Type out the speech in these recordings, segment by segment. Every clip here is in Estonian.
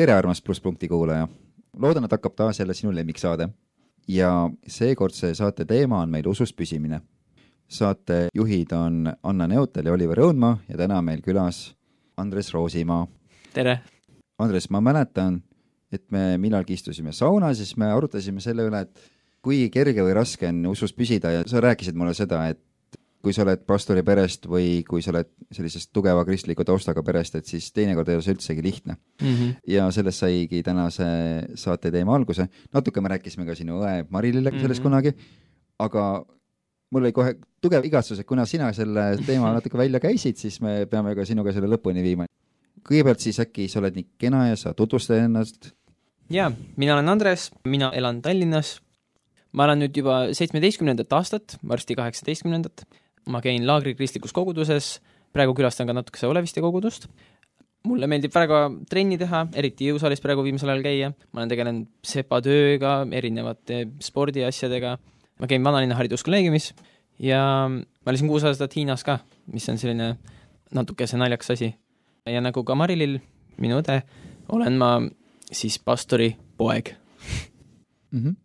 Tere, armas Plusspunkti kuulaja! loodan, et hakkab taas jälle sinu lemmiksaade. ja seekordse saate teema on meil usus püsimine. saatejuhid on Anna Neutel ja Oliver Õunmaa ja täna on meil külas Andres Roosimaa. tere! Andres, ma mäletan, et me millalgi istusime saunas ja siis me arutasime selle üle, et kui kerge või raske on usus püsida ja sa rääkisid mulle seda, et kui sa oled pastori perest või kui sa oled sellisest tugeva kristliku taustaga perest, et siis teinekord ei ole see üldsegi lihtne mm. -hmm. ja sellest saigi tänase saate teema alguse. natuke me rääkisime ka sinu õe Marilile sellest mm -hmm. kunagi, aga mul oli kohe tugev igatsus, et kuna sina selle teema natuke välja käisid, siis me peame ka sinuga selle lõpuni viima. kõigepealt siis äkki sa oled nii kena ja sa tutvustad ennast? jaa, mina olen Andres, mina elan Tallinnas. ma olen nüüd juba seitsmeteistkümnendat aastat, varsti kaheksateistkümnendat ma käin Laagri kristlikus koguduses, praegu külastan ka natukese Oleviste kogudust. mulle meeldib väga trenni teha, eriti jõusaalis praegu viimasel ajal käia, ma olen tegelenud sepatööga, erinevate spordiasjadega, ma käin vanalinna hariduskolleegiumis ja ma elasin kuus aastat Hiinas ka, mis on selline natukese naljakas asi. ja nagu ka Marilil, minu õde, olen ma siis pastori poeg mm. -hmm.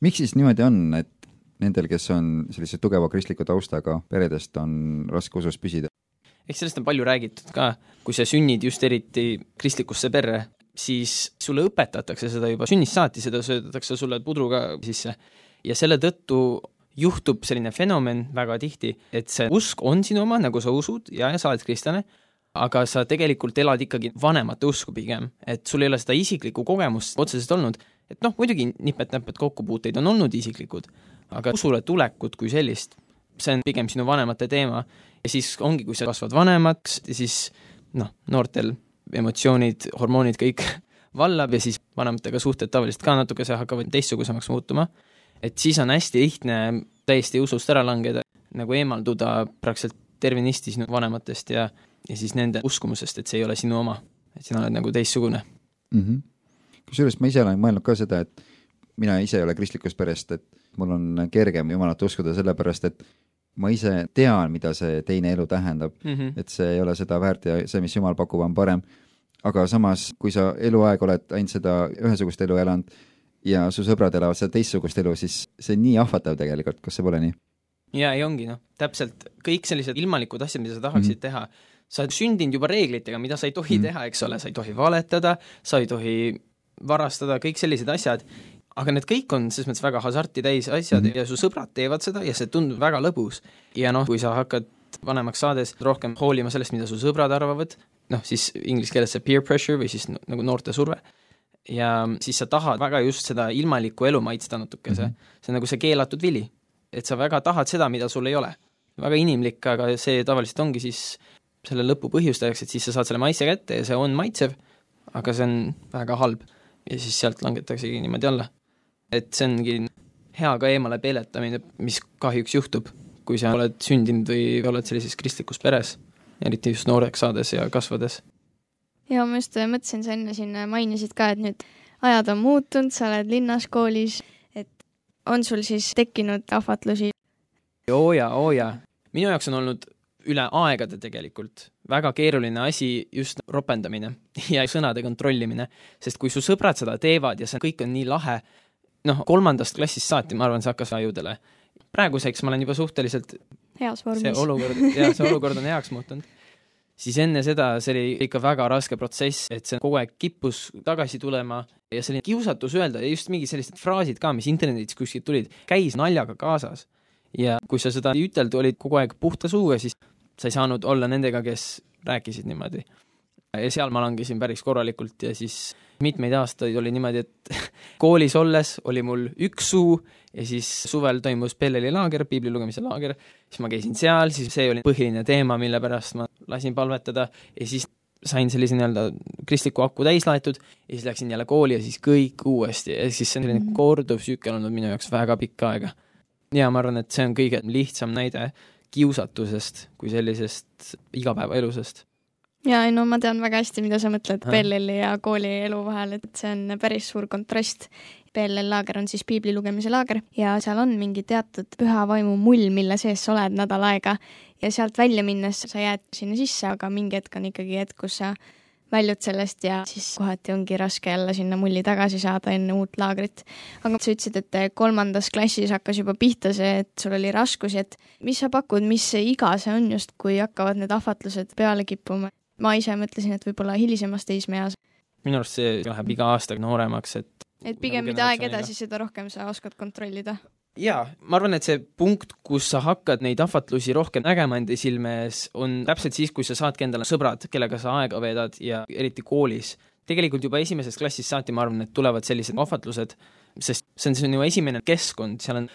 miks siis niimoodi on, et nendel, kes on sellise tugeva kristliku taustaga peredest, on raske usus püsida? eks sellest on palju räägitud ka, kui sa sünnid just eriti kristlikusse perre, siis sulle õpetatakse seda juba sünnist saati, seda söödetakse sulle pudruga sisse ja selle tõttu juhtub selline fenomen väga tihti, et see usk on sinu oma, nagu sa usud ja, ja sa oled kristlane, aga sa tegelikult elad ikkagi vanemate usku pigem, et sul ei ole seda isiklikku kogemust otseselt olnud, et noh, muidugi nipet-näpet kokkupuuteid on olnud isiklikud, aga usule tulekut kui sellist, see on pigem sinu vanemate teema. ja siis ongi, kui sa kasvad vanemaks ja siis noh, noortel emotsioonid, hormoonid kõik vallab ja siis vanematega suhted tavaliselt ka natukese hakkavad teistsugusemaks muutuma, et siis on hästi lihtne täiesti usust ära langeda, nagu eemalduda praktiliselt tervenisti sinu vanematest ja, ja siis nende uskumusest, et see ei ole sinu oma, et sina oled nagu teistsugune. Mm -hmm.. kusjuures ma ise olen mõelnud ka seda, et mina ise ei ole kristlikust perest, et mul on kergem Jumalat uskuda, sellepärast et ma ise tean, mida see teine elu tähendab mm, -hmm. et see ei ole seda väärt ja see, mis Jumal pakub, on parem. aga samas, kui sa eluaeg oled ainult seda ühesugust elu elanud ja su sõbrad elavad seda teistsugust elu, siis see on nii ahvatlev tegelikult, kas see pole nii? jaa, ei ongi noh, täpselt, kõik sellised ilmalikud asjad, mida sa tahaksid mm -hmm. teha, sa oled sündinud juba reeglitega, mida sa ei tohi mm -hmm. teha, eks ole, sa ei tohi valetada, sa ei tohi varastada, kõik sellised asjad aga need kõik on selles mõttes väga hasarti täis asjad mm -hmm. ja su sõbrad teevad seda ja see tundub väga lõbus. ja noh, kui sa hakkad vanemaks saades rohkem hoolima sellest, mida su sõbrad arvavad, noh siis inglise keeles see peer pressure või siis nagu noorte surve, ja siis sa tahad väga just seda ilmalikku elu maitsta natukese mm, -hmm. see on nagu see keelatud vili. et sa väga tahad seda, mida sul ei ole. väga inimlik, aga see tavaliselt ongi siis selle lõpu põhjustajaks, et siis sa saad selle maitse kätte ja see on maitsev, aga see on väga halb. ja siis sealt langetaksegi niimoodi alla et see ongi hea ka eemale peeletamine, mis kahjuks juhtub, kui sa oled sündinud või oled sellises kristlikus peres, eriti just nooreks saades ja kasvades. ja ma just mõtlesin, sa enne siin mainisid ka, et nüüd ajad on muutunud, sa oled linnas koolis, et on sul siis tekkinud ahvatlusi? oo jaa, oo jaa. minu jaoks on olnud üle aegade tegelikult väga keeruline asi just ropendamine ja sõnade kontrollimine, sest kui su sõbrad seda teevad ja see kõik on nii lahe, noh, kolmandast klassist saati, ma arvan, see hakkas ajudele. praeguseks ma olen juba suhteliselt heas vormis. see olukord, jah, see olukord on heaks muutunud. siis enne seda, see oli ikka väga raske protsess, et see kogu aeg kippus tagasi tulema ja selline kiusatus öelda ja just mingid sellised fraasid ka, mis internetis kuskilt tulid, käis naljaga kaasas. ja kui sa seda ei ütelnud, olid kogu aeg puhta suuga, siis sa ei saanud olla nendega, kes rääkisid niimoodi. ja seal ma langesin päris korralikult ja siis mitmeid aastaid oli niimoodi, et koolis olles oli mul üks suu ja siis suvel toimus Belleli laager, piibli lugemise laager, siis ma käisin seal, siis see oli põhiline teema, mille pärast ma lasin palvetada ja siis sain sellise nii-öelda kristliku aku täis laetud ja siis läksin jälle kooli ja siis kõik uuesti ja siis see on selline mhm. korduv tsükkel olnud minu jaoks väga pikka aega. ja ma arvan, et see on kõige lihtsam näide kiusatusest kui sellisest igapäevaelusest ja ei no ma tean väga hästi, mida sa mõtled PLL-i ja koolielu vahel, et see on päris suur kontrast. PLL laager on siis piibli lugemise laager ja seal on mingi teatud püha vaimu mull, mille sees sa oled nädal aega ja sealt välja minnes sa jääd sinna sisse, aga mingi hetk on ikkagi hetk, kus sa väljud sellest ja siis kohati ongi raske jälle sinna mulli tagasi saada enne uut laagrit. aga sa ütlesid, et kolmandas klassis hakkas juba pihta see, et sul oli raskusi, et mis sa pakud, mis iga see on just, kui hakkavad need ahvatlused peale kippuma? Ma ise mõtlesin, et võib-olla hilisemas teismeeas. minu arust see läheb iga aastaga nooremaks, et et pigem mida aeg edasi, seda rohkem sa oskad kontrollida jaa, ma arvan, et see punkt, kus sa hakkad neid ahvatlusi rohkem nägema enda silme ees, on täpselt siis, kui sa saadki endale sõbrad, kellega sa aega veedad ja eriti koolis. tegelikult juba esimesest klassist saati ma arvan, et tulevad sellised ahvatlused, sest see on sinu esimene keskkond, seal on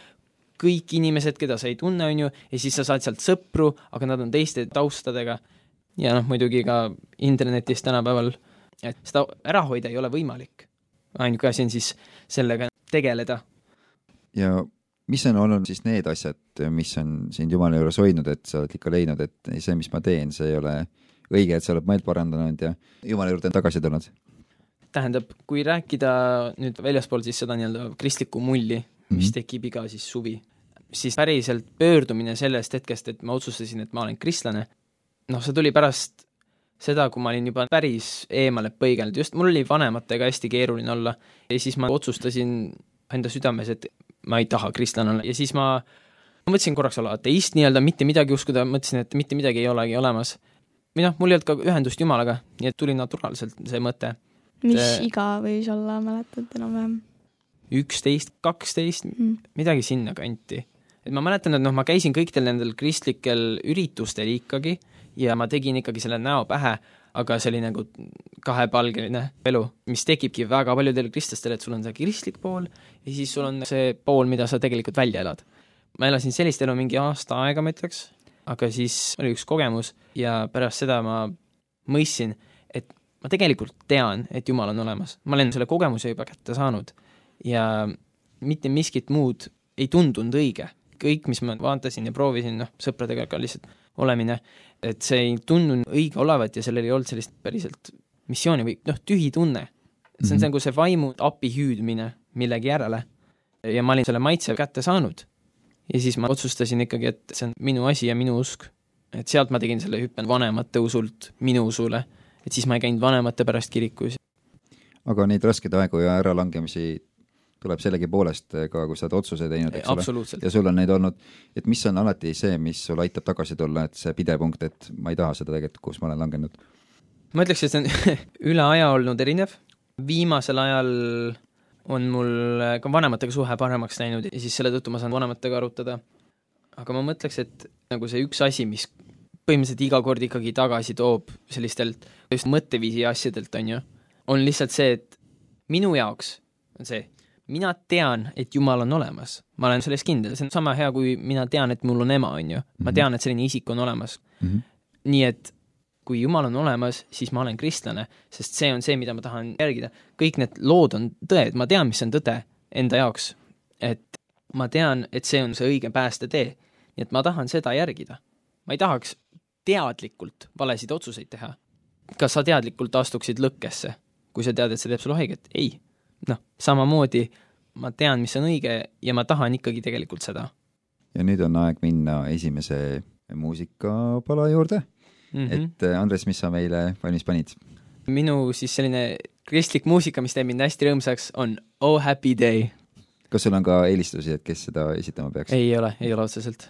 kõik inimesed, keda sa ei tunne, on ju, ja siis sa saad sealt sõpru, aga nad on teiste taustadega. Ja noh, muidugi ka internetis tänapäeval, et seda ära hoida ei ole võimalik. ainuke asi on siis sellega tegeleda. ja mis on olnud siis need asjad, mis on sind Jumala juures hoidnud, et sa oled ikka leidnud, et see, mis ma teen, see ei ole õige, et sa oled meelt parandanud ja Jumala juurde tagasi tulnud? tähendab, kui rääkida nüüd väljaspool siis seda nii-öelda kristlikku mulli, mis mm -hmm. tekib iga siis suvi, siis päriselt pöördumine sellest hetkest, et ma otsustasin, et ma olen kristlane, noh, see tuli pärast seda, kui ma olin juba päris eemale põigelnud, just mul oli vanematega hästi keeruline olla ja siis ma otsustasin enda südames, et ma ei taha kristlane olla ja siis ma, ma mõtlesin korraks olla ateist nii-öelda, mitte midagi uskuda, mõtlesin, et mitte midagi ei olegi olemas. või noh, mul ei olnud ka ühendust Jumalaga, nii et tuli naturaalselt see mõte. mis et, iga võis olla, mäletad enam-vähem? üksteist, kaksteist mm., midagi sinnakanti. Et ma mäletan, et noh, ma käisin kõikidel nendel kristlikel üritustel ikkagi ja ma tegin ikkagi selle näo pähe, aga see oli nagu kahepalgeline elu, mis tekibki väga paljudel kristlastel, et sul on see kristlik pool ja siis sul on see pool, mida sa tegelikult välja elad. ma elasin sellist elu mingi aasta aega, ma ütleks, aga siis oli üks kogemus ja pärast seda ma mõistsin, et ma tegelikult tean, et Jumal on olemas, ma olen selle kogemuse juba kätte saanud ja mitte miskit muud ei tundunud õige. Kõik, mis ma vaatasin ja proovisin, noh, sõpradega ka lihtsalt olemine, et see ei tundunud õige olevat ja sellel ei olnud sellist päriselt missiooni või noh, tühi tunne. see on mm -hmm. nagu see vaimu api hüüdmine millegi järele. ja ma olin selle maitse kätte saanud. ja siis ma otsustasin ikkagi, et see on minu asi ja minu usk. et sealt ma tegin selle hüppe vanemate usult minu usule, et siis ma ei käinud vanemate pärast kirikus. aga neid raskeid aegu ja äralangemisi tuleb sellegipoolest ka, kui sa oled otsuse teinud, eks ole, ja sul on neid olnud, et mis on alati see, mis sul aitab tagasi tulla, et see pidepunkt, et ma ei taha seda tegelikult, kus ma olen langenud? ma ütleks, et see on üle aja olnud erinev, viimasel ajal on mul ka vanematega suhe paremaks läinud ja siis selle tõttu ma saan vanematega arutada. aga ma mõtleks, et nagu see üks asi, mis põhimõtteliselt iga kord ikkagi tagasi toob sellistelt just mõtteviisi asjadelt, on ju, on lihtsalt see, et minu jaoks on see, mina tean, et Jumal on olemas, ma olen selles kindel, see on sama hea, kui mina tean, et mul on ema, on ju. ma mhm. tean, et selline isik on olemas mm. -hmm. nii et kui Jumal on olemas, siis ma olen kristlane, sest see on see, mida ma tahan järgida. kõik need lood on tõed, ma tean, mis on tõde enda jaoks. et ma tean, et see on see õige päästetee. nii et ma tahan seda järgida. ma ei tahaks teadlikult valesid otsuseid teha. kas sa teadlikult astuksid lõkkesse, kui sa tead, et see teeb sulle haiget? ei noh, samamoodi ma tean, mis on õige ja ma tahan ikkagi tegelikult seda. ja nüüd on aeg minna esimese muusikapala juurde mm. -hmm. et äh, Andres, mis sa meile valmis panid? minu siis selline kristlik muusika, mis teeb mind hästi rõõmsaks, on Oh Happy Day. kas sul on ka eelistusi, et kes seda esitama peaks? ei ole, ei ole otseselt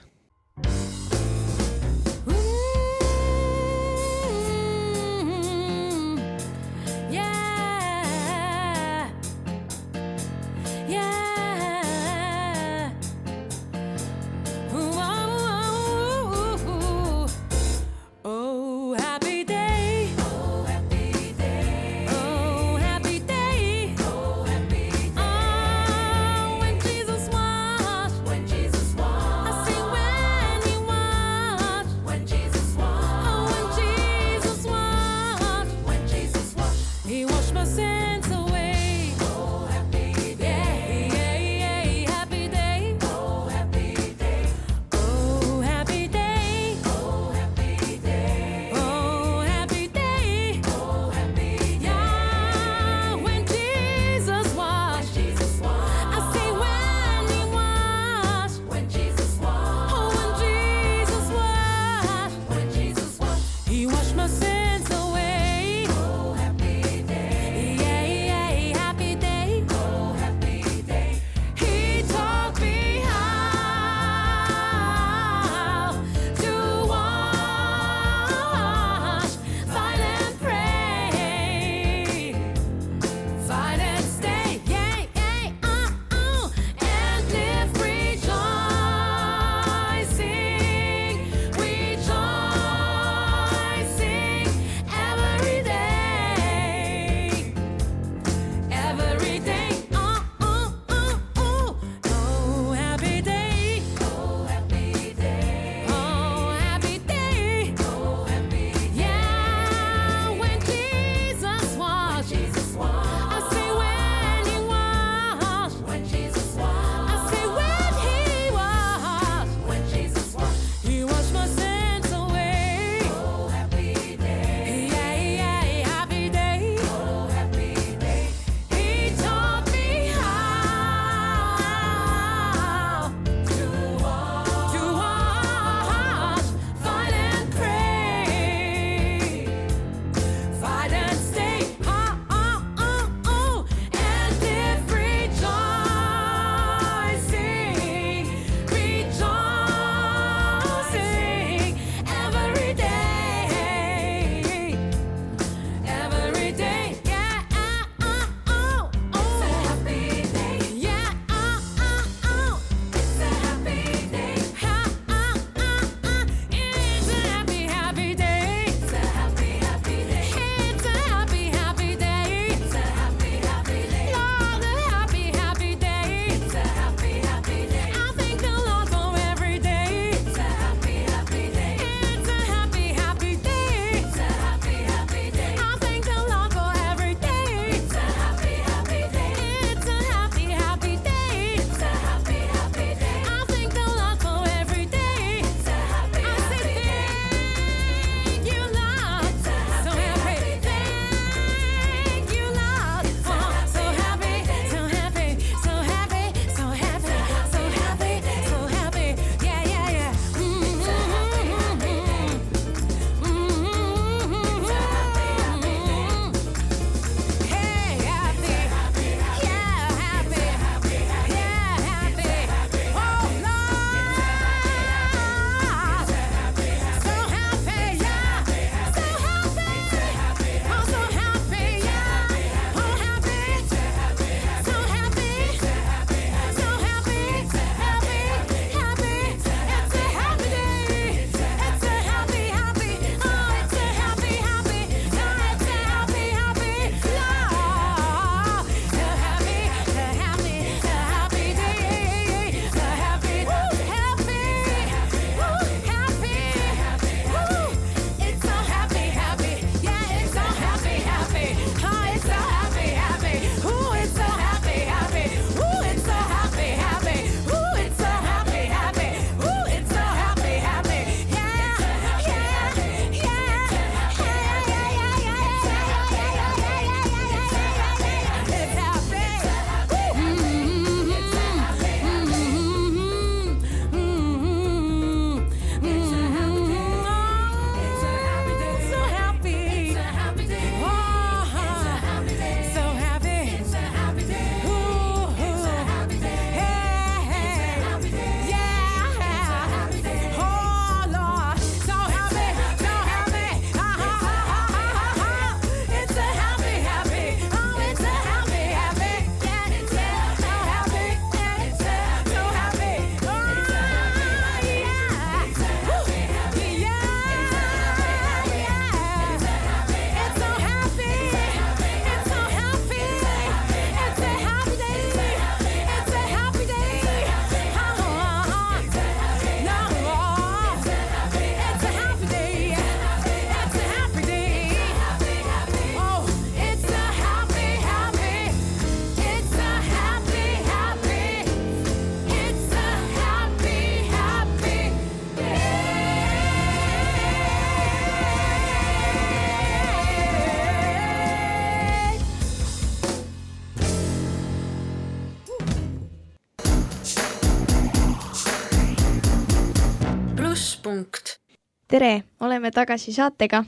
tere, oleme tagasi saatega.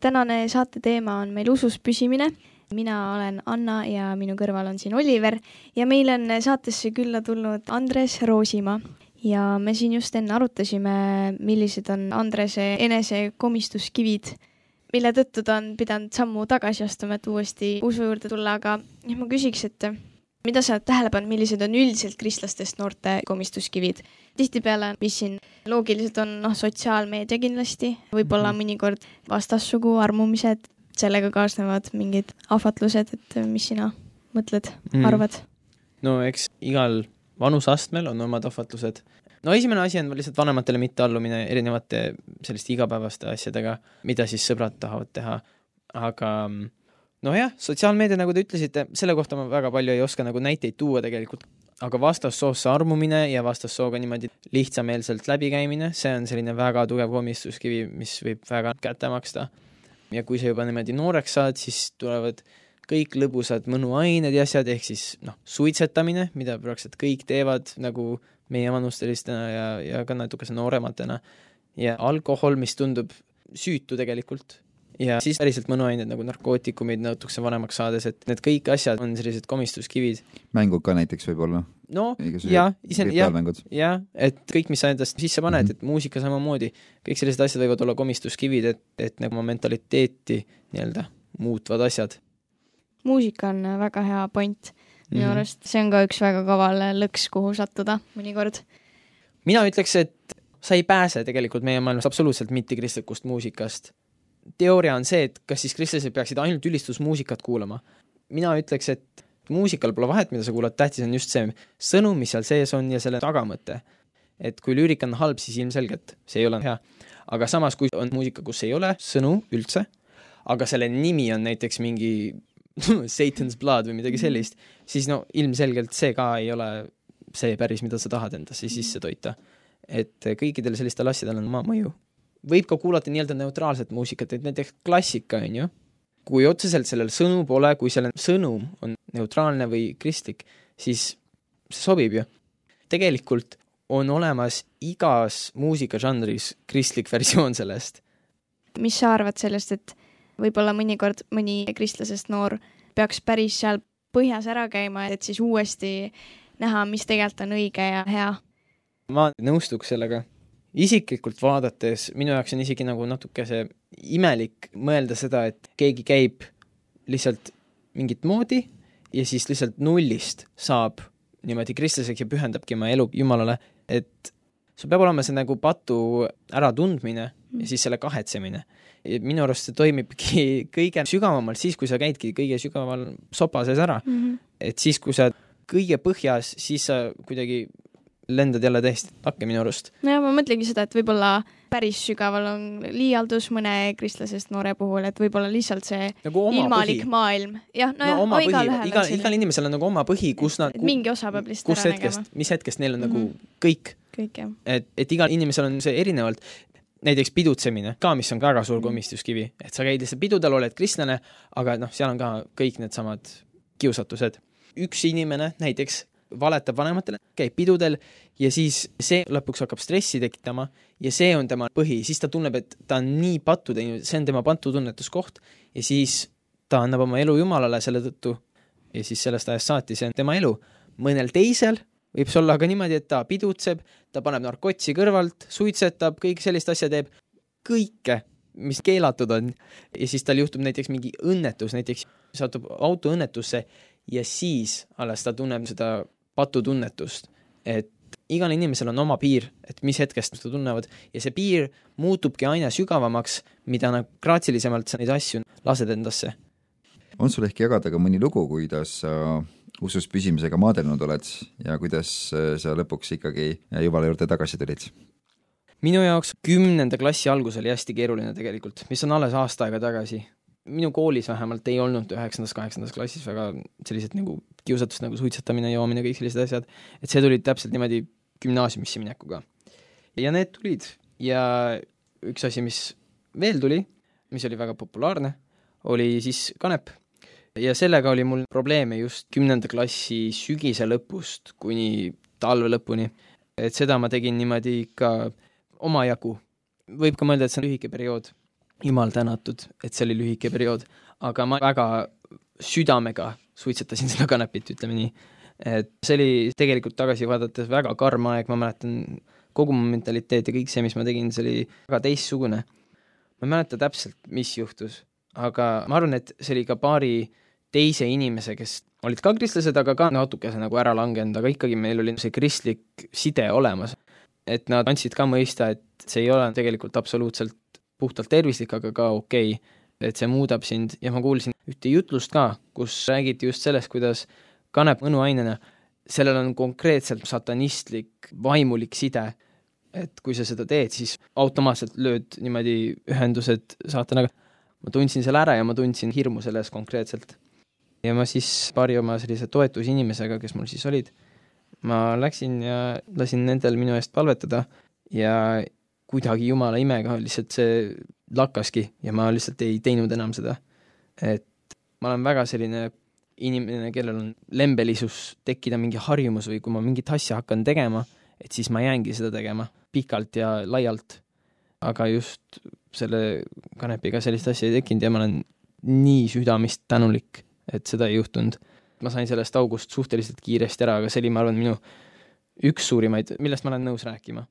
tänane saate teema on meil usus püsimine. mina olen Anna ja minu kõrval on siin Oliver ja meil on saatesse külla tulnud Andres Roosimaa ja me siin just enne arutasime, millised on Andrese enesekomistuskivid, mille tõttu ta on pidanud sammu tagasi astuma, et uuesti usu juurde tulla, aga ma küsiks, et mida sa oled tähele pannud, millised on üldiselt kristlastest noorte komistuskivid? tihtipeale, mis siin loogiliselt on, noh, sotsiaalmeedia kindlasti, võib-olla mm -hmm. mõnikord vastassugu armumised, sellega kaasnevad mingid ahvatlused, et mis sina mõtled mm, arvad? no eks igal vanuseastmel on omad ahvatlused. no esimene asi on lihtsalt vanematele mitteallumine erinevate selliste igapäevaste asjadega, mida siis sõbrad tahavad teha, aga mm, nojah, sotsiaalmeedia, nagu te ütlesite, selle kohta ma väga palju ei oska nagu näiteid tuua tegelikult, aga vastassoosse armumine ja vastassooga niimoodi lihtsameelselt läbikäimine, see on selline väga tugev komistuskivi, mis võib väga kätte maksta. ja kui sa juba niimoodi nooreks saad, siis tulevad kõik lõbusad mõnuained ja asjad, ehk siis noh, suitsetamine, mida praktiliselt kõik teevad nagu meievanustelistena ja, ja ka natukese noorematena, ja alkohol, mis tundub süütu tegelikult ja siis päriselt mõnuained nagu narkootikumid natukese vanemaks saades, et need kõik asjad on sellised komistuskivid. mängud ka näiteks võib-olla? no jah, ise, jah, jah, et kõik, mis sa endast sisse paned mm, -hmm. et muusika samamoodi, kõik sellised asjad võivad olla komistuskivid, et, et nagu mentaliteeti nii-öelda muutvad asjad. muusika on väga hea point minu mm -hmm. arust, see on ka üks väga kaval lõks, kuhu sattuda mõnikord. mina ütleks, et sa ei pääse tegelikult meie maailmas absoluutselt mittekristlikust muusikast teooria on see, et kas siis kristlased peaksid ainult ülistusmuusikat kuulama. mina ütleks, et muusikal pole vahet, mida sa kuulad, tähtis on just see sõnum, mis seal sees on ja selle tagamõte. et kui lüürika on halb, siis ilmselgelt see ei ole hea. aga samas, kui on muusika, kus ei ole sõnu üldse, aga selle nimi on näiteks mingi Satan's blood või midagi sellist, siis no ilmselgelt see ka ei ole see päris, mida sa tahad endasse sisse toita. et kõikidel sellistel asjadel on oma mõju võib ka kuulata nii-öelda neutraalset muusikat, et näiteks klassika, on ju, kui otseselt sellel sõnu pole, kui selle sõnum on neutraalne või kristlik, siis see sobib ju. tegelikult on olemas igas muusikažanris kristlik versioon sellest. mis sa arvad sellest, et võib-olla mõnikord mõni kristlasest noor peaks päris seal põhjas ära käima, et siis uuesti näha, mis tegelikult on õige ja hea? ma nõustuks sellega isiklikult vaadates minu jaoks on isegi nagu natuke see imelik mõelda seda, et keegi käib lihtsalt mingit moodi ja siis lihtsalt nullist saab niimoodi kristlaseks ja pühendabki oma elu Jumalale, et sul peab olema see nagu patu äratundmine ja siis selle kahetsemine. minu arust see toimibki kõige sügavamalt siis, kui sa käidki kõige sügaval sopa sees ära mm. -hmm. et siis, kui sa kõige põhjas, siis sa kuidagi lendad jälle täiesti takke minu arust. nojah, ma mõtlengi seda, et võib-olla päris sügaval on liialdus mõne kristlasest noore puhul, et võib-olla lihtsalt see nagu ilmalik põhi. maailm. jah, nojah no, no, igalühel igal, igal inimesel on nagu oma põhi, kus nad mingi osa peab lihtsalt ära hetkest, nägema. mis hetkest neil on mm -hmm. nagu mhm. kõik. kõik, jah. et, et igal inimesel on see erinevalt näiteks pidutsemine ka, mis on väga suur mhm. komistuskivi, et sa käid lihtsalt pidudel, oled kristlane, aga noh, seal on ka kõik needsamad kiusatused. üks inimene näiteks valetab vanematele, käib pidudel ja siis see lõpuks hakkab stressi tekitama ja see on tema põhi, siis ta tunneb, et ta on nii pattu teinud, see on tema patutunnetuskoht ja siis ta annab oma elu Jumalale selle tõttu ja siis sellest ajast saati see on tema elu. mõnel teisel võib see olla ka niimoodi, et ta pidutseb, ta paneb narkotsi kõrvalt, suitsetab, kõik sellist asja teeb, kõike, mis keelatud on. ja siis tal juhtub näiteks mingi õnnetus, näiteks satub autoõnnetusse ja siis alles ta tunneb seda patutunnetust, et igal inimesel on oma piir, et mis hetkest nad tunnevad ja see piir muutubki aina sügavamaks, mida nagu graatsilisemalt sa neid asju lased endasse. on sul ehk jagada ka mõni lugu, kuidas sa usus püsimisega maadelnud oled ja kuidas äh, sa lõpuks ikkagi Jumala juurde tagasi tulid? minu jaoks kümnenda klassi algus oli hästi keeruline tegelikult, mis on alles aasta aega tagasi minu koolis vähemalt ei olnud üheksandas, kaheksandas klassis väga sellised nagu kiusatust nagu suitsetamine, joomine, kõik sellised asjad, et see tuli täpselt niimoodi gümnaasiumisse minekuga. ja need tulid ja üks asi, mis veel tuli, mis oli väga populaarne, oli siis kanep. ja sellega oli mul probleeme just kümnenda klassi sügise lõpust kuni talve lõpuni. et seda ma tegin niimoodi ikka omajagu võib ka mõelda, et see on lühike periood. Jumal tänatud, et see oli lühike periood, aga ma väga südamega suitsetasin seda kanepit, ütleme nii. et see oli tegelikult tagasi vaadates väga karm aeg, ma mäletan kogu mu mentaliteet ja kõik see, mis ma tegin, see oli väga teistsugune. ma ei mäleta täpselt, mis juhtus, aga ma arvan, et see oli ka paari teise inimese, kes olid ka kristlased, aga ka natukese nagu ära langenud, aga ikkagi meil oli see kristlik side olemas. et nad andsid ka mõista, et see ei ole tegelikult absoluutselt puhtalt tervislik, aga ka okei okay et see muudab sind ja ma kuulsin ühte jutlust ka, kus räägiti just sellest, kuidas kanep mõnuainena, sellel on konkreetselt satanistlik vaimulik side. et kui sa seda teed, siis automaatselt lööd niimoodi ühendused saatanaga. ma tundsin selle ära ja ma tundsin hirmu selles konkreetselt. ja ma siis paari oma sellise toetusinimesega, kes mul siis olid, ma läksin ja lasin nendel minu eest palvetada ja kuidagi jumala imega lihtsalt see lakkaski ja ma lihtsalt ei teinud enam seda. et ma olen väga selline inimene, kellel on lembelisus tekkida mingi harjumus või kui ma mingit asja hakkan tegema, et siis ma jäängi seda tegema pikalt ja laialt. aga just selle kanepiga sellist asja ei tekkinud ja ma olen nii südamist tänulik, et seda ei juhtunud. ma sain sellest august suhteliselt kiiresti ära, aga see oli, ma arvan, minu üks suurimaid, millest ma olen nõus rääkima.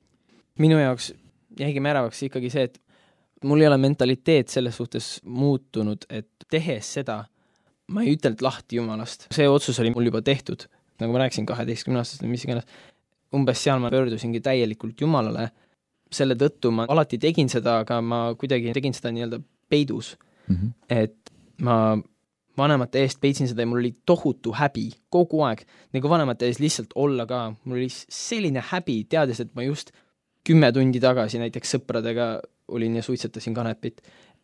minu jaoks jäigi märavaks ikkagi see, et mul ei ole mentaliteet selles suhtes muutunud, et tehes seda, ma ei ütelnud lahti Jumalast, see otsus oli mul juba tehtud, nagu ma rääkisin, kaheteistkümne-aastaselt või mis iganes, umbes seal ma pöördusingi täielikult Jumalale, selle tõttu ma alati tegin seda, aga ma kuidagi tegin seda nii-öelda peidus. Mm. -hmm. et ma vanemate eest peitsin seda ja mul oli tohutu häbi kogu aeg, nagu vanemate ees lihtsalt olla ka, mul oli selline häbi, teades, et ma just kümme tundi tagasi näiteks sõpradega olin ja suitsetasin kanepit,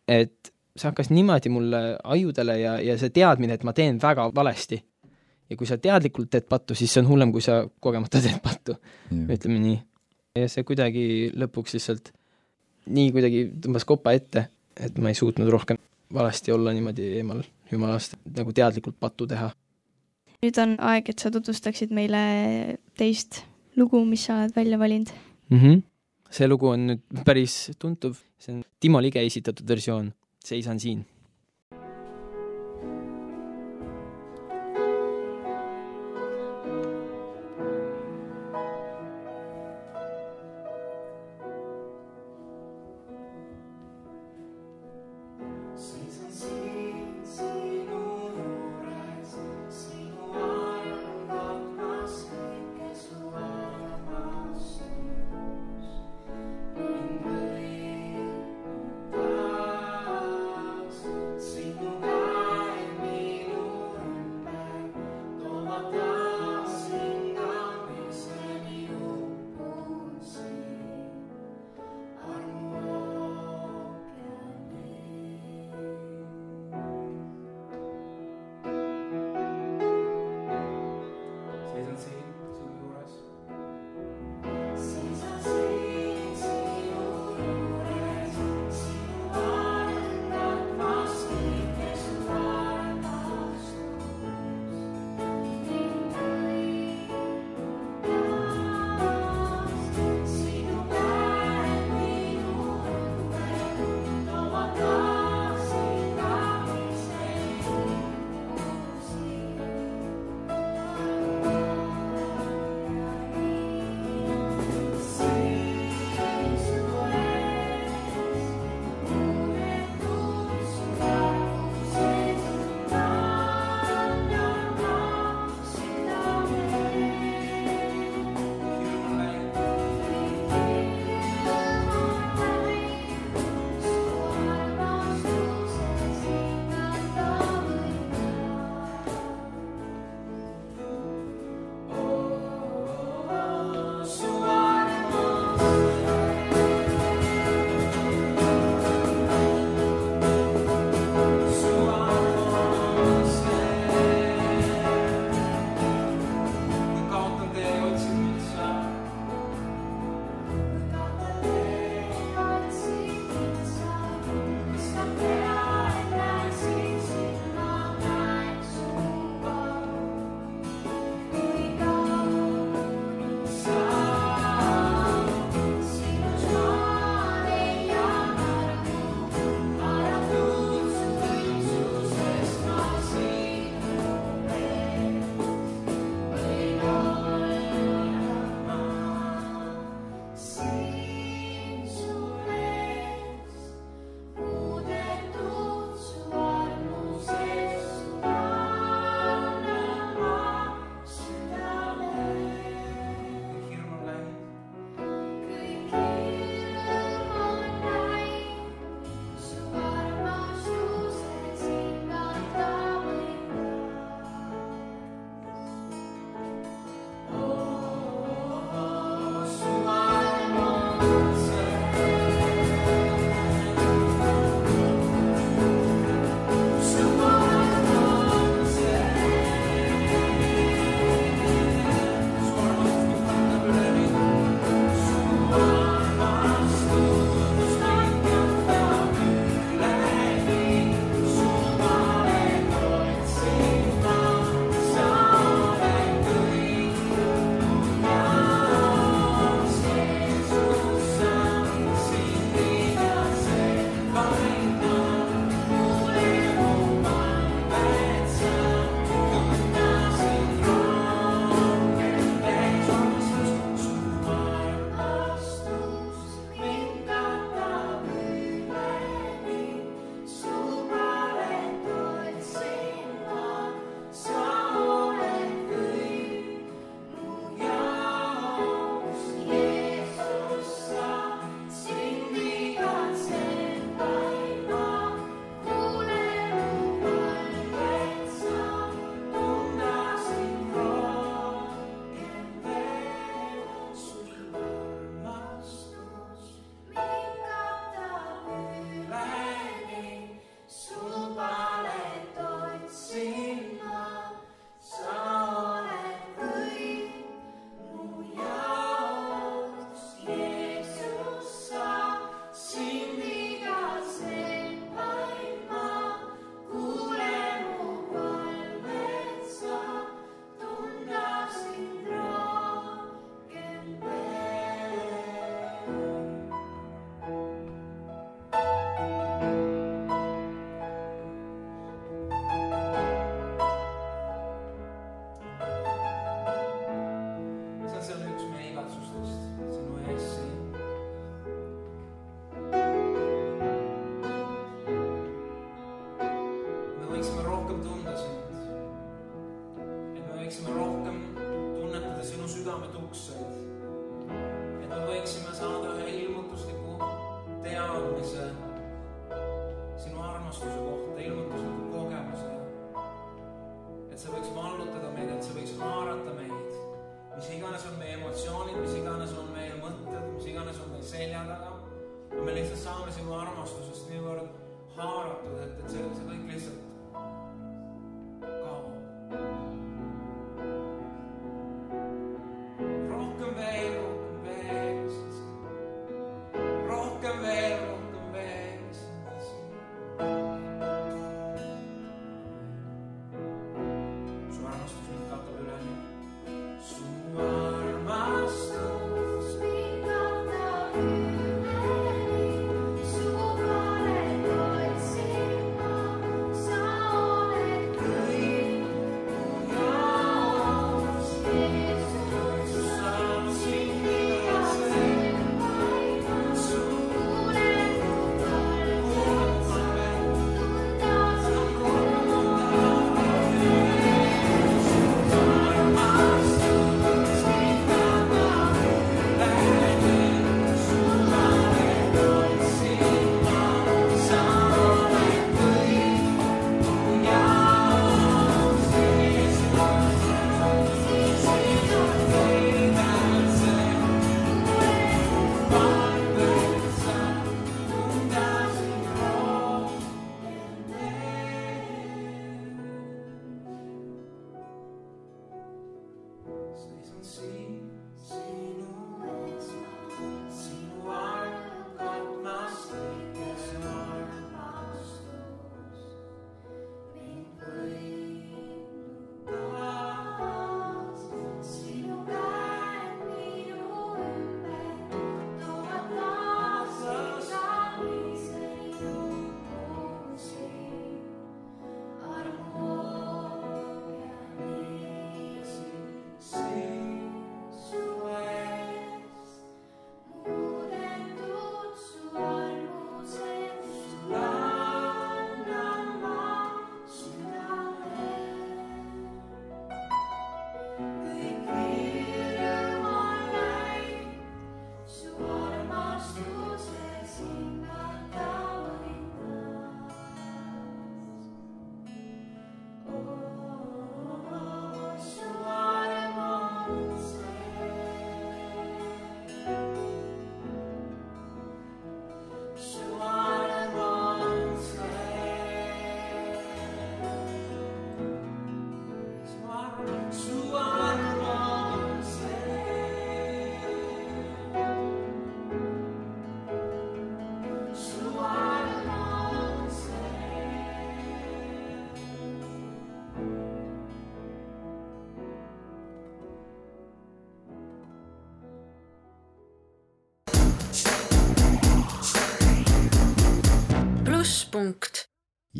et see hakkas niimoodi mulle ajudele ja, ja see teadmine, et ma teen väga valesti. ja kui sa teadlikult teed pattu, siis see on hullem, kui sa kogemata teed pattu, ütleme nii. ja see kuidagi lõpuks lihtsalt nii kuidagi tõmbas kopa ette, et ma ei suutnud rohkem valesti olla niimoodi eemal Jumalast, nagu teadlikult pattu teha. nüüd on aeg, et sa tutvustaksid meile teist lugu, mis sa oled välja valinud mm. -hmm see lugu on nüüd päris tuntav, see on Timo Lige esitatud versioon, Seisan siin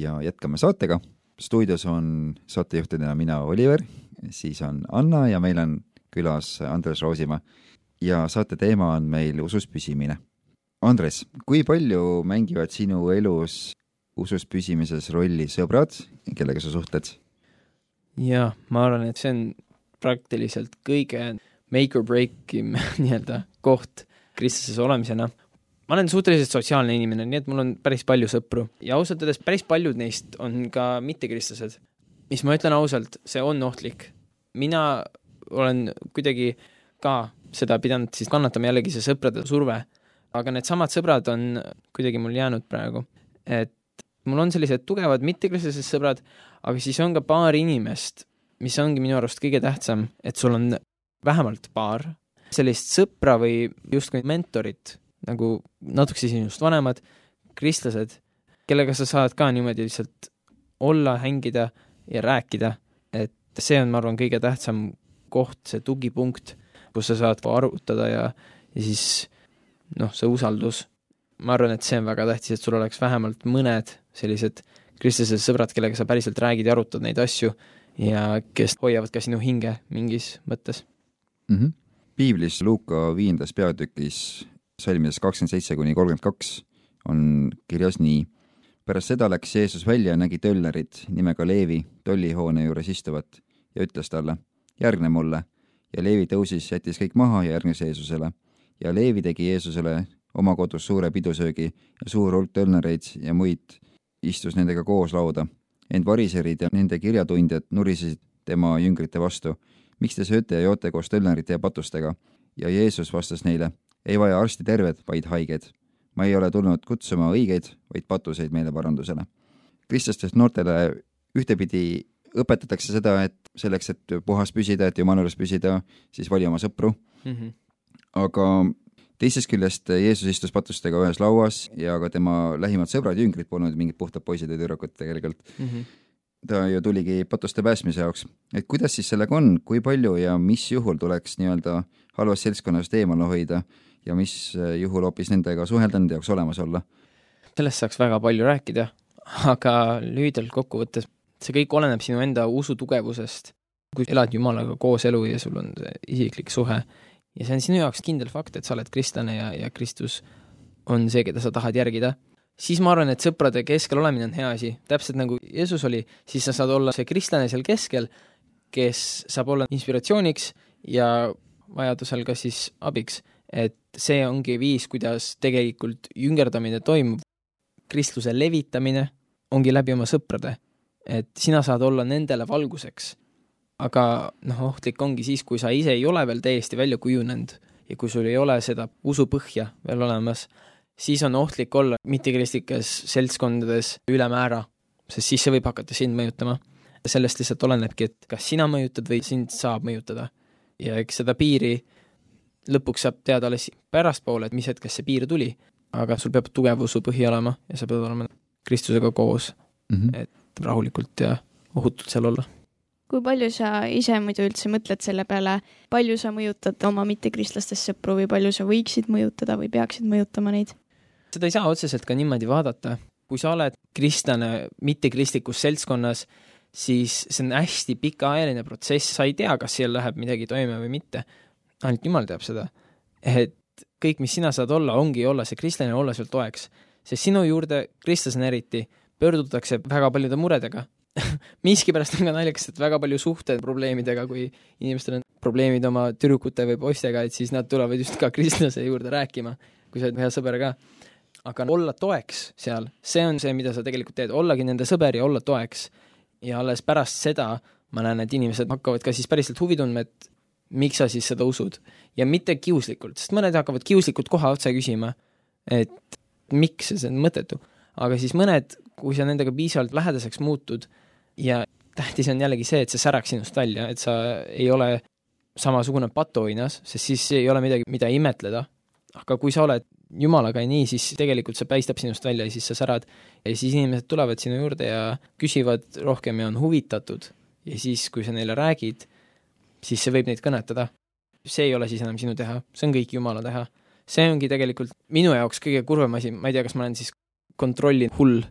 ja jätkame saatega. stuudios on saatejuhtidena mina, Oliver, siis on Anna ja meil on külas Andres Roosimaa. ja saate teema on meil usus püsimine. Andres, kui palju mängivad sinu elus usus püsimises rolli sõbrad, kellega sa suhtled? jah, ma arvan, et see on praktiliselt kõige make or break im nii-öelda koht kristlases olemisena. Ma olen suhteliselt sotsiaalne inimene, nii et mul on päris palju sõpru ja ausalt öeldes päris paljud neist on ka mittekristlased. mis ma ütlen ausalt, see on ohtlik. mina olen kuidagi ka seda pidanud siis kannatama jällegi see sõprade surve, aga needsamad sõbrad on kuidagi mul jäänud praegu, et mul on sellised tugevad mittekristlased sõbrad, aga siis on ka paar inimest, mis ongi minu arust kõige tähtsam, et sul on vähemalt paar sellist sõpra või justkui mentorit, nagu natukese sinust vanemad, kristlased, kellega sa saad ka niimoodi lihtsalt olla, hängida ja rääkida, et see on, ma arvan, kõige tähtsam koht, see tugipunkt, kus sa saad arutada ja, ja siis noh, see usaldus, ma arvan, et see on väga tähtis, et sul oleks vähemalt mõned sellised kristlased sõbrad, kellega sa päriselt räägid ja arutad neid asju ja kes hoiavad ka sinu hinge mingis mõttes. mm. -hmm. piiblis Luuka viiendas peatükis salmides kakskümmend seitse kuni kolmkümmend kaks on kirjas nii. pärast seda läks Jeesus välja ja nägi tölnerit nimega Leevi tollihoone juures istuvat ja ütles talle, järgne mulle ja Leevi tõusis, jättis kõik maha ja järgnes Jeesusele. ja Leevi tegi Jeesusele oma kodus suure pidusöögi ja suur hulk tölnereid ja muid istus nendega koos lauda. ent variserid ja nende kirjatundjad nurisesid tema jüngrite vastu. miks te sööte ja joote koos tölnerite ja patustega? ja Jeesus vastas neile, ei vaja arsti terved, vaid haiged. ma ei ole tulnud kutsuma õigeid, vaid patuseid meeleparandusele. kristlastest noortele ühtepidi õpetatakse seda, et selleks, et puhas püsida, et jumala juures püsida, siis vali oma sõpru mm. -hmm. aga teisest küljest Jeesus istus patustega ühes lauas ja ka tema lähimad sõbrad, jüngrid polnud mingid puhtad poisid ja tüdrukud tegelikult mm. -hmm. ta ju tuligi patuste päästmise jaoks. et kuidas siis sellega on, kui palju ja mis juhul tuleks nii-öelda halvast seltskonnast eemale hoida ja mis juhul hoopis nendega suhelda, nende jaoks olemas olla? sellest saaks väga palju rääkida, aga lühidalt kokkuvõttes see kõik oleneb sinu enda usu tugevusest. kui elad Jumalaga koos elu ja sul on see isiklik suhe ja see on sinu jaoks kindel fakt, et sa oled kristlane ja, ja Kristus on see, keda sa tahad järgida, siis ma arvan, et sõprade keskel olemine on hea asi, täpselt nagu Jeesus oli, siis sa saad olla see kristlane seal keskel, kes saab olla inspiratsiooniks ja vajadusel ka siis abiks. et see ongi viis, kuidas tegelikult jüngerdamine toimub. kristluse levitamine ongi läbi oma sõprade et sina saad olla nendele valguseks. aga noh, ohtlik ongi siis, kui sa ise ei ole veel täiesti välja kujunenud ja kui sul ei ole seda usupõhja veel olemas, siis on ohtlik olla mittekristlikes seltskondades ülemäära, sest siis see võib hakata sind mõjutama. sellest lihtsalt olenebki, et kas sina mõjutad või sind saab mõjutada. ja eks seda piiri lõpuks saab teada alles pärastpoole, et mis hetkest see piir tuli, aga sul peab tugev usupõhi olema ja sa pead olema Kristusega koos mm, -hmm. et rahulikult ja ohutult seal olla. kui palju sa ise muidu üldse mõtled selle peale, palju sa mõjutad oma mittekristlastest sõpru või palju sa võiksid mõjutada või peaksid mõjutama neid? seda ei saa otseselt ka niimoodi vaadata. kui sa oled kristlane mittekristlikus seltskonnas, siis see on hästi pikaajaline protsess, sa ei tea, kas seal läheb midagi toime või mitte. Ainult Jumal teab seda. et kõik, mis sina saad olla, ongi olla see kristlane, olla sul toeks. sest sinu juurde, kristlasena eriti, pöördutakse väga paljude muredega miskipärast on ka naljakas, et väga palju suhteprobleemidega, kui inimestel on probleemid oma tüdrukute või poistega, et siis nad tulevad just ka kristlase juurde rääkima, kui sa oled hea sõber ka. aga olla toeks seal, see on see, mida sa tegelikult teed, ollagi nende sõber ja olla toeks. ja alles pärast seda ma näen, et inimesed hakkavad ka siis päriselt huvi tundma, et miks sa siis seda usud. ja mitte kiuslikult, sest mõned hakkavad kiuslikult kohe otse küsima, et miks ja see on mõttetu. aga siis mõned kui sa nendega piisavalt lähedaseks muutud ja tähtis on jällegi see, et see säraks sinust välja, et sa ei ole samasugune patuoinas, sest siis ei ole midagi, mida imetleda. aga kui sa oled jumalaga nii, siis tegelikult see paistab sinust välja ja siis sa särad. ja siis inimesed tulevad sinu juurde ja küsivad rohkem ja on huvitatud. ja siis, kui sa neile räägid, siis see võib neid kõnetada. see ei ole siis enam sinu teha, see on kõik Jumala teha. see ongi tegelikult minu jaoks kõige kurvem asi, ma ei tea, kas ma olen siis kontrolli hull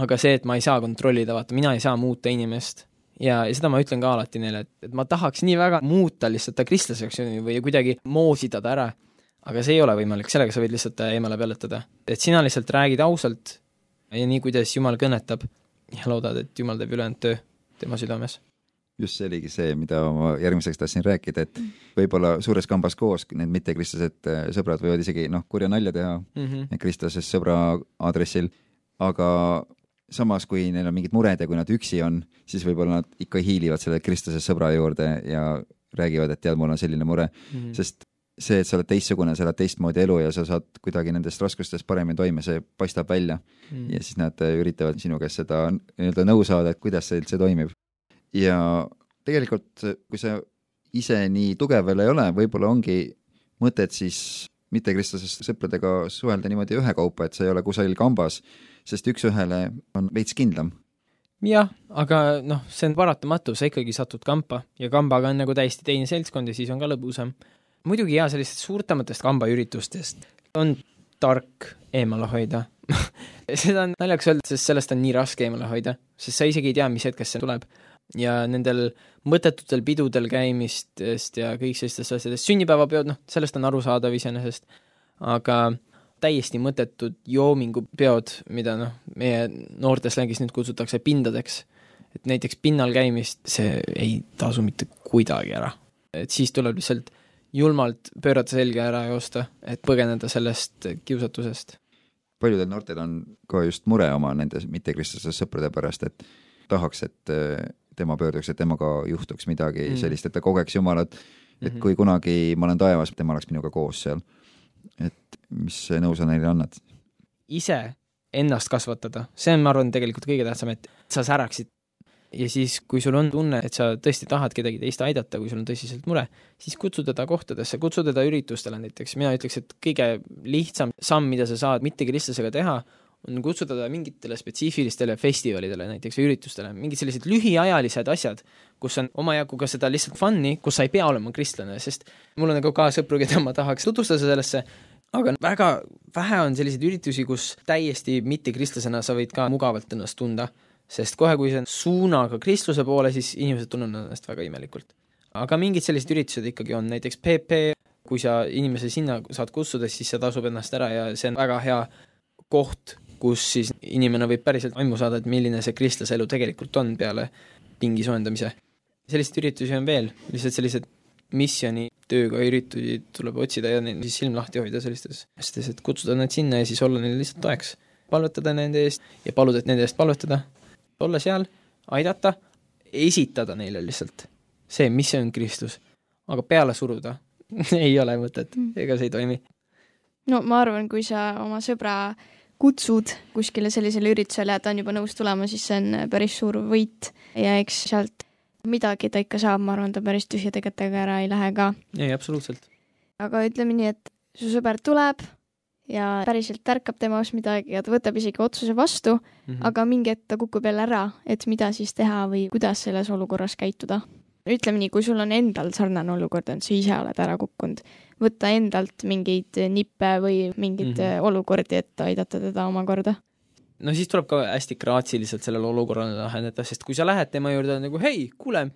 aga see, et ma ei saa kontrollida, vaata, mina ei saa muuta inimest ja, ja seda ma ütlen ka alati neile, et, et ma tahaks nii väga muuta lihtsalt ta kristlaseks või kuidagi moosida ta ära, aga see ei ole võimalik, sellega sa võid lihtsalt ta eemale pelletada. et sina lihtsalt räägid ausalt ja nii, kuidas Jumal kõnetab ja loodad, et Jumal teeb ülejäänud töö tema südames just see oligi see, mida ma järgmiseks tahtsin rääkida, et võib-olla suures kambas koos need mittekristlased äh, sõbrad võivad isegi noh, kurja nalja teha mm -hmm. kristlasest sõbra aadressil, aga samas, kui neil on mingid mured ja kui nad üksi on, siis võib-olla nad ikka hiilivad selle kristlase sõbra juurde ja räägivad, et tead, mul on selline mure mm, -hmm. sest see, et sa oled teistsugune, sa elad teistmoodi elu ja sa saad kuidagi nendest raskustest paremini toime, see paistab välja mm. ja siis nad üritavad sinu käest seda nii-öelda nõu saada, et kuidas see üldse toimib. Ja tegelikult, kui sa ise nii tugev veel ei ole, võib-olla ongi mõtet siis mittekristlasest sõpradega suhelda niimoodi ühekaupa, et sa ei ole kusagil kambas sest üks-ühele on veits kindlam. jah, aga noh, see on paratamatu, sa ikkagi satud kampa ja kambaga on nagu täiesti teine seltskond ja siis on ka lõbusam. muidugi jaa, sellistest suurtematest kambaüritustest on tark eemale hoida seda on naljakas öelda, sest sellest on nii raske eemale hoida, sest sa isegi ei tea, mis hetkest see tuleb. Ja nendel mõttetutel pidudel käimistest ja kõik sellistest asjadest, sünnipäevapeod, noh, sellest on arusaadav iseenesest, aga täiesti mõttetud joomingupeod, mida noh, meie noorteslängis nüüd kutsutakse pindadeks. et näiteks pinnal käimist, see ei tasu mitte kuidagi ära. et siis tuleb lihtsalt julmalt pöörata selga ära joosta, et põgeneda sellest kiusatusest. paljudel noortel on ka just mure oma nende mittekristlaste sõprade pärast, et tahaks, et tema pöörduks, et temaga juhtuks midagi mm. sellist, et ta kogeks Jumalat, et mm -hmm. kui kunagi ma olen taevas, tema oleks minuga koos seal. et mis nõu sa neile annad? ise ennast kasvatada, see on, ma arvan, tegelikult kõige tähtsam, et sa säraksid ja siis, kui sul on tunne, et sa tõesti tahad kedagi teist aidata, kui sul on tõsiselt mure, siis kutsu teda kohtadesse, kutsu teda üritustele näiteks, mina ütleks, et kõige lihtsam samm, mida sa saad mittekristlasega teha, on kutsuda ta mingitele spetsiifilistele festivalidele näiteks või üritustele, mingid sellised lühiajalised asjad, kus on omajagu ka seda lihtsalt fun'i, kus sa ei pea olema kristlane, sest mul on nagu ka sõpru, keda ma tahaks tutvustada sellesse, aga väga vähe on selliseid üritusi, kus täiesti mittekristlasena sa võid ka mugavalt ennast tunda sest kohe, kui see on suunaga kristluse poole, siis inimesed tunnevad ennast väga imelikult. aga mingid sellised üritused ikkagi on, näiteks PP, kui sa inimese sinna saad kutsuda, siis see tasub ennast ära ja see on väga hea koht, kus siis inimene võib päriselt aimu saada, et milline see kristlase elu tegelikult on peale pingi soojendamise. selliseid üritusi on veel, lihtsalt sellised missiooni tööga üritusi tuleb otsida ja neil siis silm lahti hoida sellistes asjades, et kutsuda nad sinna ja siis olla neile lihtsalt toeks. palvetada nende eest ja paluda, et nende eest palvetada olla seal, aidata, esitada neile lihtsalt see, mis see on Kristus. aga peale suruda ei ole mõtet, mm. ega see ei toimi. no ma arvan, kui sa oma sõbra kutsud kuskile sellisele üritusele ja ta on juba nõus tulema, siis see on päris suur võit ja eks sealt midagi ta ikka saab, ma arvan, ta päris tühjade kätega ära ei lähe ka. ei, absoluutselt. aga ütleme nii, et su sõber tuleb, ja päriselt ärkab temas midagi ja ta võtab isegi otsuse vastu mm, -hmm. aga mingi hetk ta kukub jälle ära, et mida siis teha või kuidas selles olukorras käituda. ütleme nii, kui sul on endal sarnane olukord, et sa ise oled ära kukkunud, võtta endalt mingeid nippe või mingeid mm -hmm. olukordi, et aidata teda omakorda. No siis tuleb ka hästi graatsiliselt sellele olukorrale lahendada, sest kui sa lähed tema juurde nagu hei, kuule,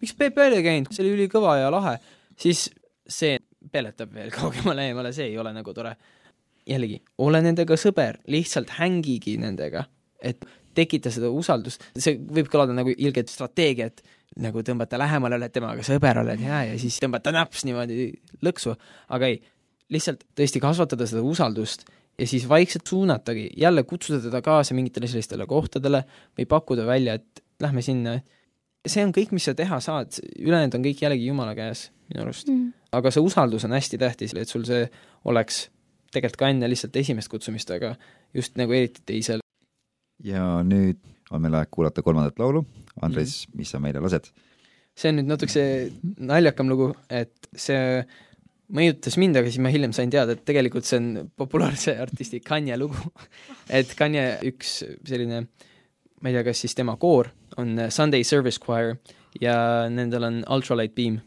miks PPL ei käinud, see oli ülikõva ja lahe, siis see peletab veel kaugemale eemale, see ei ole nagu tore. Jällegi, ole nendega sõber, lihtsalt hängigi nendega, et tekita seda usaldust, see võib kõlada nagu ilge strateegia, et nagu tõmbata lähemale, oled temaga sõber, oled hea ja siis tõmbata näps niimoodi lõksu, aga ei, lihtsalt tõesti kasvatada seda usaldust ja siis vaikselt suunatagi, jälle kutsuda teda kaasa mingitele sellistele kohtadele või pakkuda välja, et lähme sinna. see on kõik, mis sa teha saad, ülejäänud on kõik jällegi Jumala käes minu arust mm.. aga see usaldus on hästi tähtis, et sul see oleks tegelikult ka enne lihtsalt esimest kutsumist, aga just nagu eriti teisel. ja nüüd on meil aeg kuulata kolmandat laulu. Andres mm., mis sa meile lased? see on nüüd natukese naljakam lugu, et see mõjutas mind, aga siis ma hiljem sain teada, et tegelikult see on populaarse artisti Kanye lugu. et Kanye üks selline, ma ei tea, kas siis tema koor on Sunday Service Choir ja nendel on Ultralight Beam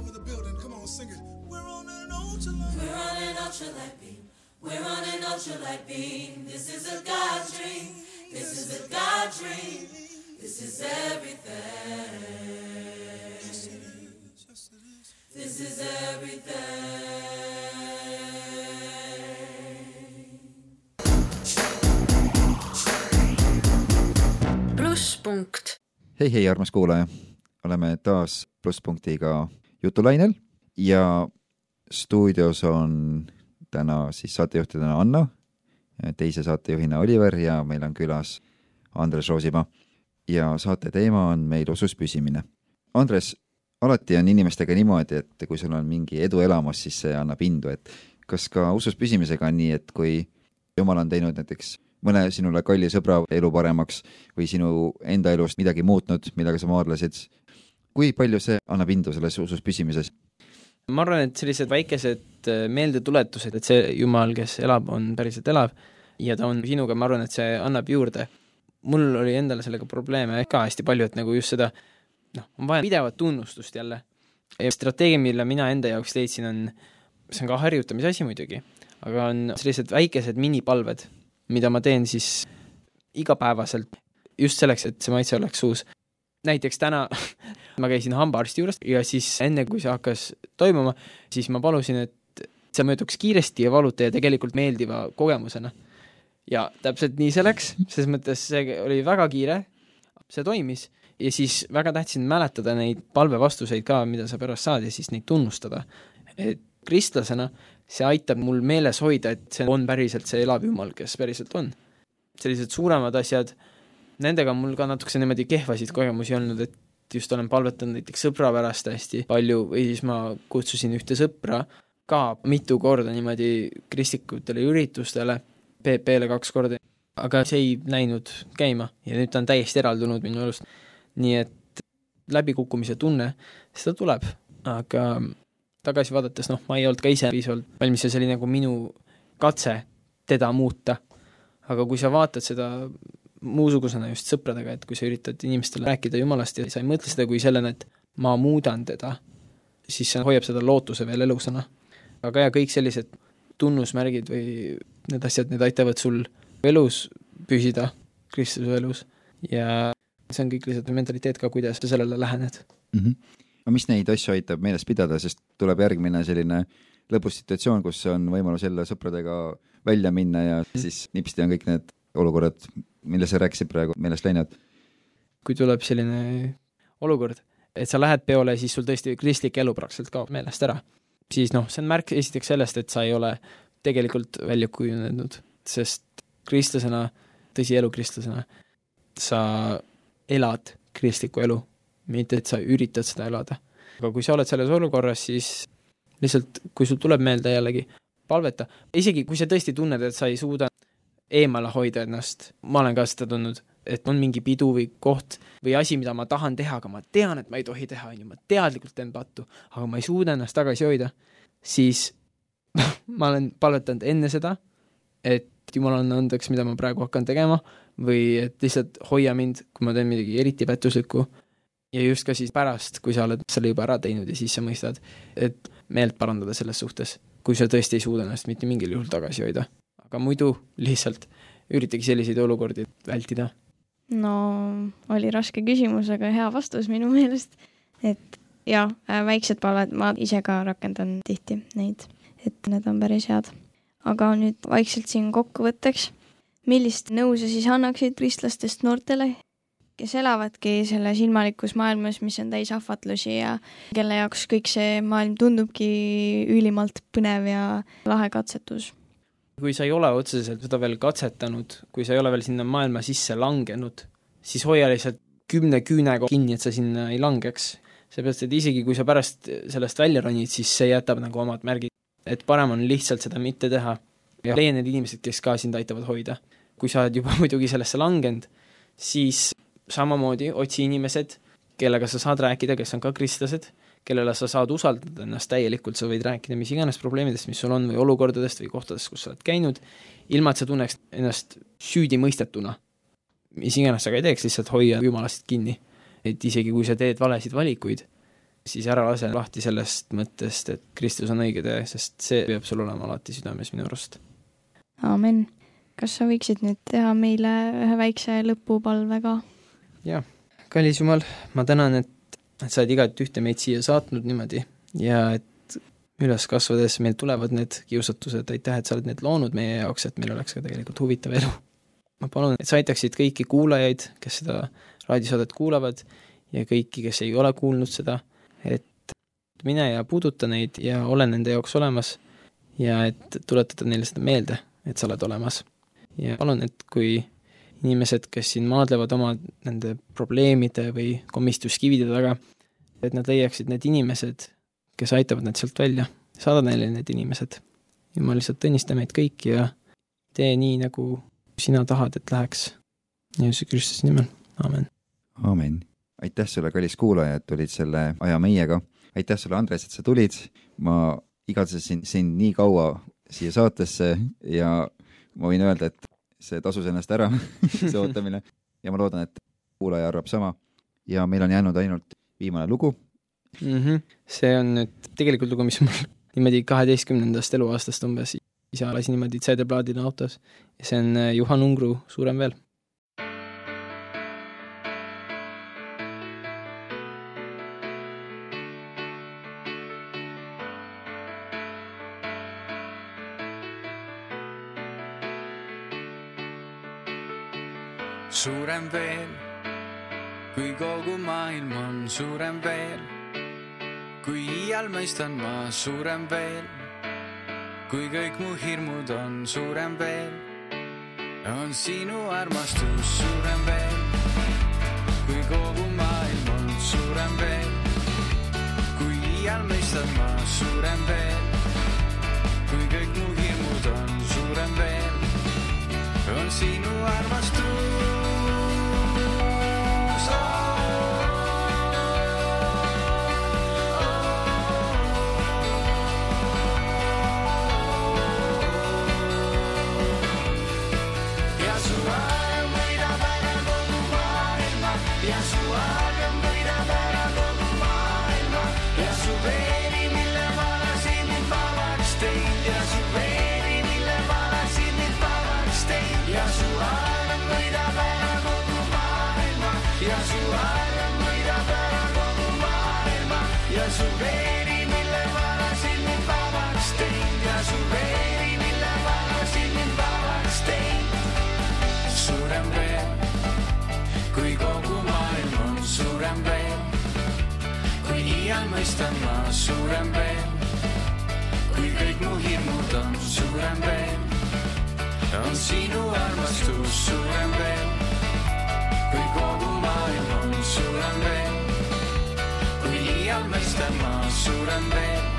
over the building. Come on, sing it. We're on an ultralight. We're on an ultralight beam. We're on an ultralight beam. This is a God dream. This is a God dream. This is everything. This is everything. plusspunkt. hei, hei, armas kuulaja, oleme taas plusspunktiga jutulainel ja stuudios on täna siis saatejuhtidena Anna, teise saatejuhina Oliver ja meil on külas Andres Roosimaa. ja saate teema on meil usus püsimine. Andres, alati on inimestega niimoodi, et kui sul on mingi edu elamus, siis see annab indu, et kas ka usus püsimisega on nii, et kui jumal on teinud näiteks mõne sinule kalli sõbra elu paremaks või sinu enda elust midagi muutnud, millega sa maadlesid, kui palju see annab indu selles usus püsimises? ma arvan, et sellised väikesed äh, meeldetuletused, et see Jumal, kes elab, on päriselt elav ja ta on sinuga, ma arvan, et see annab juurde. mul oli endale sellega probleeme ka hästi palju, et nagu just seda noh, on vaja pidevat tunnustust jälle. ja strateegia, mille mina enda jaoks leidsin, on, see on ka harjutamise asi muidugi, aga on sellised väikesed minipalved, mida ma teen siis igapäevaselt, just selleks, et see maitse oleks suus näiteks täna ma käisin hambaarsti juures ja siis enne, kui see hakkas toimuma, siis ma palusin, et see mööduks kiiresti ja valuta ja tegelikult meeldiva kogemusena. ja täpselt nii see läks, selles mõttes see oli väga kiire, see toimis ja siis väga tähtis on mäletada neid palvevastuseid ka, mida sa pärast saad ja siis neid tunnustada. et kristlasena see aitab mul meeles hoida, et see on päriselt see elav Jumal, kes päriselt on. sellised suuremad asjad nendega on mul ka natukese niimoodi kehvasid kogemusi olnud, et just olen palvetanud näiteks sõbra pärast hästi palju või siis ma kutsusin ühte sõpra ka mitu korda niimoodi kristlikutele üritustele, PP-le kaks korda, aga see ei läinud käima ja nüüd ta on täiesti eraldunud minu elust. nii et läbikukkumise tunne, seda tuleb, aga tagasi vaadates, noh, ma ei olnud ka ise piisavalt valmis ja see oli nagu minu katse teda muuta. aga kui sa vaatad seda muusugusena just sõpradega, et kui sa üritad inimestele rääkida Jumalast ja sa ei mõtle seda kui sellena, et ma muudan teda, siis see hoiab seda lootuse veel elusana. aga ja kõik sellised tunnusmärgid või need asjad, need aitavad sul elus püsida, Kristuse elus, ja see on kõik lihtsalt mentaliteet ka, kuidas sa sellele lähened mm. -hmm. aga mis neid asju aitab meeles pidada, sest tuleb järgmine selline lõbus situatsioon, kus on võimalus jälle sõpradega välja minna ja siis nipsti on kõik need olukorrad, mille sa rääkisid praegu, meelest läinud? kui tuleb selline olukord, et sa lähed peole, siis sul tõesti kristlik elu praktiliselt kaob meelest ära, siis noh, see on märk esiteks sellest, et sa ei ole tegelikult välja kujunenud, sest kristlasena, tõsielu kristlasena, sa elad kristlikku elu, mitte et sa üritad seda elada. aga kui sa oled selles olukorras, siis lihtsalt, kui sul tuleb meelde jällegi, palveta, isegi kui sa tõesti tunned, et sa ei suuda eemale hoida ennast, ma olen ka seda tundnud, et on mingi pidu või koht või asi, mida ma tahan teha, aga ma tean, et ma ei tohi teha, on ju, ma teadlikult teen pattu, aga ma ei suuda ennast tagasi hoida, siis ma olen palvetanud enne seda, et jumal anna andeks, mida ma praegu hakkan tegema, või et lihtsalt hoia mind, kui ma teen midagi eriti pättuslikku, ja just ka siis pärast, kui sa oled selle juba ära teinud ja siis sa mõistad, et meelt parandada selles suhtes, kui sa tõesti ei suuda ennast mitte mingil juhul tagasi hoida aga muidu lihtsalt üritage selliseid olukordi vältida. no oli raske küsimus, aga hea vastus minu meelest, et jaa, väiksed palved, ma ise ka rakendan tihti neid, et need on päris head. aga nüüd vaikselt siin kokkuvõtteks, millist nõu sa siis annaksid kristlastest noortele, kes elavadki selles ilmalikus maailmas, mis on täis ahvatlusi ja kelle jaoks kõik see maailm tundubki ülimalt põnev ja lahe katsetus kui sa ei ole otseselt seda veel katsetanud, kui sa ei ole veel sinna maailma sisse langenud, siis hoia lihtsalt kümne küünega kinni, et sa sinna ei langeks. seepärast, et isegi kui sa pärast sellest välja ronid, siis see jätab nagu omad märgid. et parem on lihtsalt seda mitte teha ja leia need inimesed, kes ka sind aitavad hoida. kui sa oled juba muidugi sellesse langenud, siis samamoodi otsi inimesed, kellega sa saad rääkida, kes on ka kristlased, kellele sa saad usaldada ennast täielikult, sa võid rääkida mis iganes probleemidest, mis sul on, või olukordadest või kohtadest, kus sa oled käinud, ilma et sa tunneks ennast süüdimõistetuna. mis iganes sa ka ei teeks, lihtsalt hoia jumalast kinni. et isegi, kui sa teed valesid valikuid, siis ära lase lahti sellest mõttest, et Kristus on õige tee, sest see peab sul olema alati südames minu arust. aamen. kas sa võiksid nüüd teha meile ühe väikse lõpupalve ka? jah, kallis Jumal, ma tänan, et, et sa oled igatühte meid siia saatnud niimoodi ja et üles kasvades meil tulevad need kiusatused, aitäh, et sa oled need loonud meie jaoks, et meil oleks ka tegelikult huvitav elu. ma palun, et sa aitaksid kõiki kuulajaid, kes seda raadiosaadet kuulavad ja kõiki, kes ei ole kuulnud seda, et mine ja puuduta neid ja ole nende jaoks olemas ja et tuletada neile seda meelde, et sa oled olemas. ja palun, et kui inimesed, kes siin maadlevad oma nende probleemide või komistuskivide taga, et nad leiaksid need inimesed, kes aitavad nad sealt välja. saada neile need inimesed. jumal lihtsalt õnnista meid kõiki ja tee nii, nagu sina tahad, et läheks. Jeesuse Kristuse nimel, aamen. aamen. aitäh sulle, kallis kuulaja, et tulid selle aja meiega. aitäh sulle, Andres, et sa tulid. ma igatsesin sind nii kaua siia saatesse ja ma võin öelda, et see tasus ennast ära see ootamine. ja ma loodan, et kuulaja arvab sama. ja meil on jäänud ainult viimane lugu mm. -hmm. see on nüüd tegelikult lugu, mis mul niimoodi kaheteistkümnendast eluaastast umbes isa lasi niimoodi CD-plaadina autos ja see on äh, Juhan Ungru Suurem veel. Suurem veel, kui kogu maailm on suurem veel, kui iial mõistan ma suurem veel, kui kõik mu hirmud on suurem veel, on sinu armastus suurem veel, kui kogu maailm on suurem veel, kui iial mõistan ma suurem veel, kui kõik mu hirmud on suurem veel, on sinu armastus. Su veeri, mille valasid mind vabaks teinud ja su veeri, mille valasid mind vabaks teinud suurem veel, kui kogu maailm on suurem veel, kui iial mõistan ma suurem veel, kui kõik mu hirmud on suurem veel, on sinu armastus suurem veel, kui kogu maailm on suurem veel, kui iial mõistan ma suurem veel,